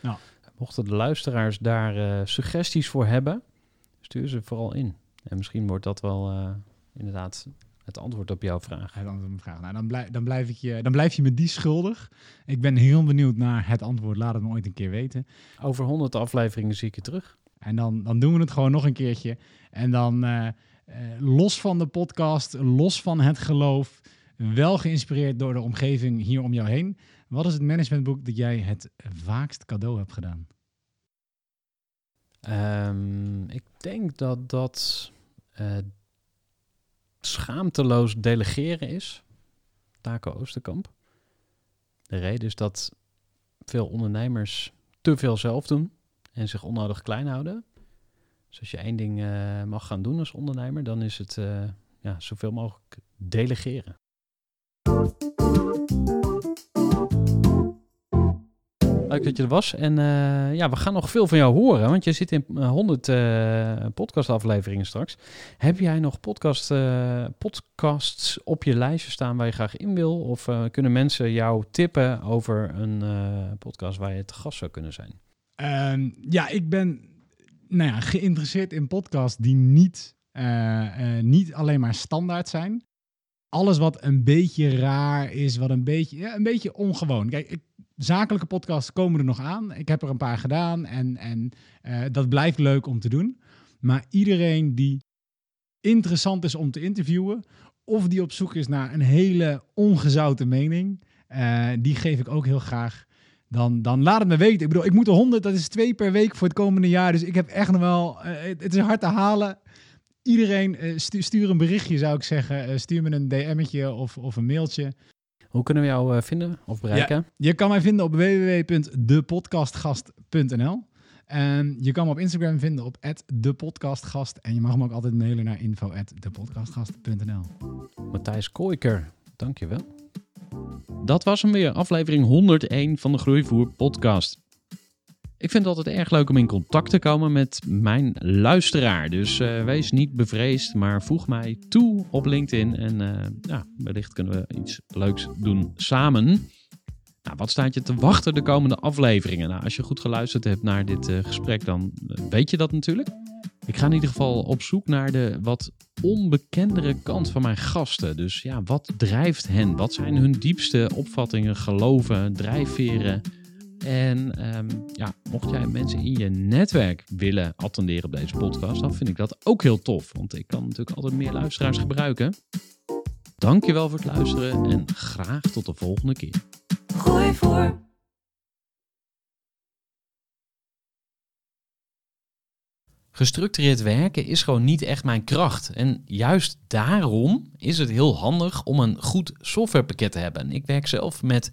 Ja. mochten de luisteraars daar eh, suggesties voor hebben, stuur ze vooral in. En misschien wordt dat wel eh, inderdaad het antwoord op jouw vraag. Hij antwoord op mijn vraag. Nou, dan, blijf, dan, blijf ik je, dan blijf je me die schuldig. Ik ben heel benieuwd naar het antwoord. Laat het me ooit een keer weten. Over 100 afleveringen zie ik je terug. En dan, dan doen we het gewoon nog een keertje. En dan los van de podcast, los van het geloof, wel geïnspireerd door de omgeving hier om jou heen. Wat is het managementboek dat jij het vaakst cadeau hebt gedaan? Ehm, ik denk dat dat eh, schaamteloos delegeren is. Taco Oosterkamp. De reden is dat veel ondernemers te veel zelf doen en zich onnodig klein houden. Dus als je één ding eh, mag gaan doen als ondernemer, dan is het eh, ja, zoveel mogelijk delegeren. Leuk dat je er was. En eh, ja, we gaan nog veel van jou horen, want je zit in eh, 100 eh, podcastafleveringen straks. Heb jij nog podcast, eh, podcasts op je lijstje staan waar je graag in wil? Of eh, kunnen mensen jou tippen over een eh, podcast waar je te gast zou kunnen zijn? Ehm, ja, ik ben nou ja, geïnteresseerd in podcasts die niet, eh, eh, niet alleen maar standaard zijn. Alles wat een beetje raar is, wat een beetje, ja, een beetje ongewoon. Kijk, ik, zakelijke podcasts komen er nog aan. Ik heb er een paar gedaan en, en eh, dat blijft leuk om te doen. Maar iedereen die interessant is om te interviewen, of die op zoek is naar een hele ongezouten mening, eh, die geef ik ook heel graag dan, dan laat het me weten. Ik bedoel, ik moet er 100, dat is twee per week voor het komende jaar. Dus ik heb echt nog wel, eh, het, is hard te halen. Iedereen, stu- stuur een berichtje zou ik zeggen. Stuur me een DM'tje of, of een mailtje. Hoe kunnen we jou eh, vinden of bereiken? Je kan mij vinden op www.depodcastgast.nl. En je kan me op Instagram vinden op @depodcastgast. En je mag me ook altijd mailen naar info@depodcastgast.nl. Matthijs Kooiker, dankjewel. Dat was hem weer, aflevering 101 van de Groeivoer podcast. Ik vind het altijd erg leuk om in contact te komen met mijn luisteraar. Dus eh, wees niet bevreesd, maar voeg mij toe op LinkedIn. En eh, ja, wellicht kunnen we iets leuks doen samen. Nou, wat staat je te wachten de komende afleveringen? Nou, als je goed geluisterd hebt naar dit eh, gesprek, dan weet je dat natuurlijk. Ik ga in ieder geval op zoek naar de wat onbekendere kant van mijn gasten. Dus ja, wat drijft hen? Wat zijn hun diepste opvattingen, geloven, drijfveren? En ehm, ja, mocht jij mensen in je netwerk willen attenderen op deze podcast, dan vind ik dat ook heel tof. Want ik kan natuurlijk altijd meer luisteraars gebruiken. Dankjewel voor het luisteren en graag tot de volgende keer. Gooi voor. Gestructureerd werken is gewoon niet echt mijn kracht. En juist daarom is het heel handig om een goed softwarepakket te hebben. Ik werk zelf met